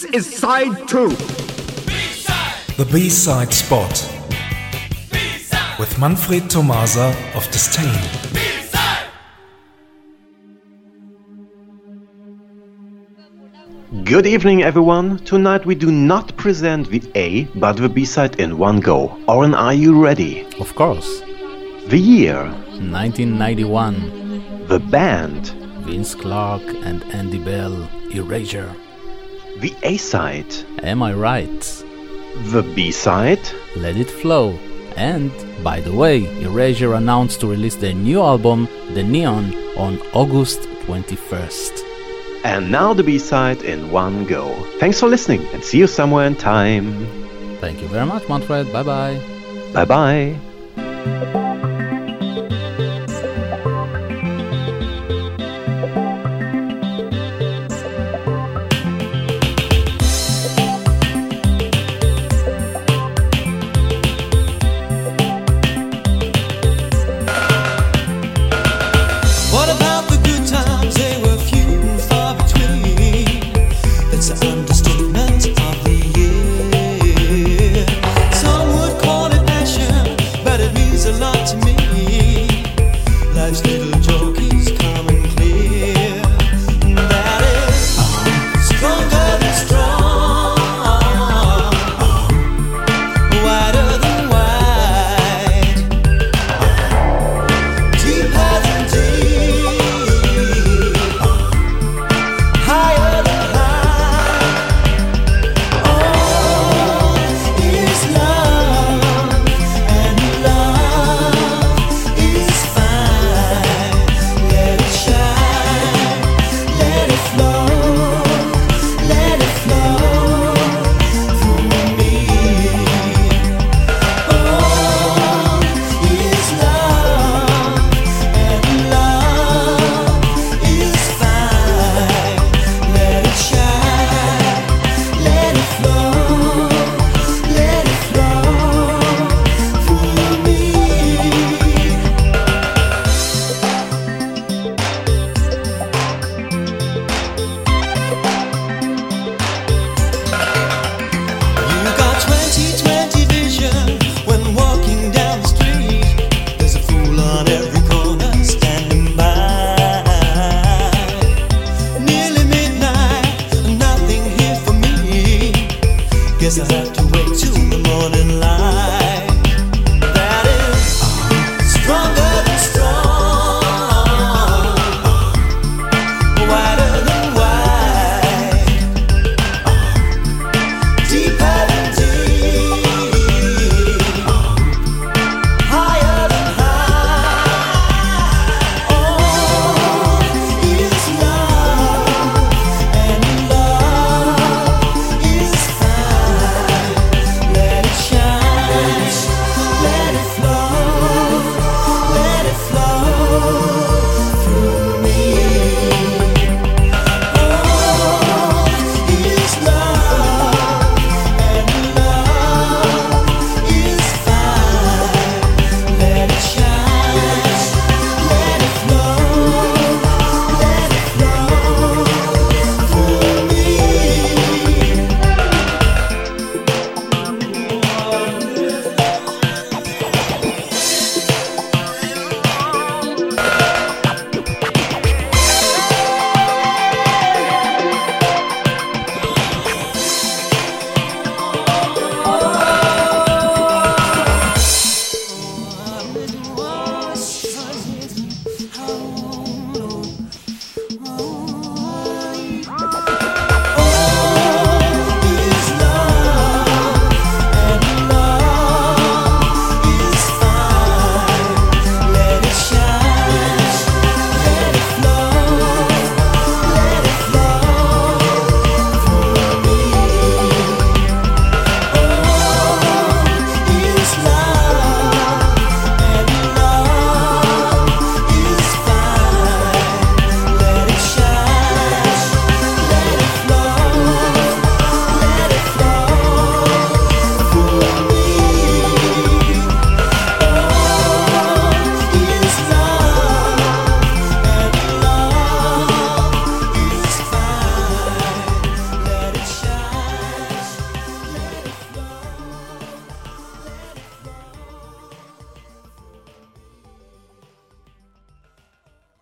This is side two. The B-side spot with Manfred Tomasa of Disdain. Good evening, everyone. Tonight we do not present the A, but the B side in one go. Oren, are you ready? Of course. The year, 1991. the band, Vince Clarke and Andy Bell, Erasure. The A side, Am I right? the B side, Let It Flow. And, by the way, Erasure announced to release their new album, The Neon, on August 21st. and now the B side in one go. Thanks for listening and see you somewhere in time. Thank you very much, Manfred. Bye bye. Bye bye. is that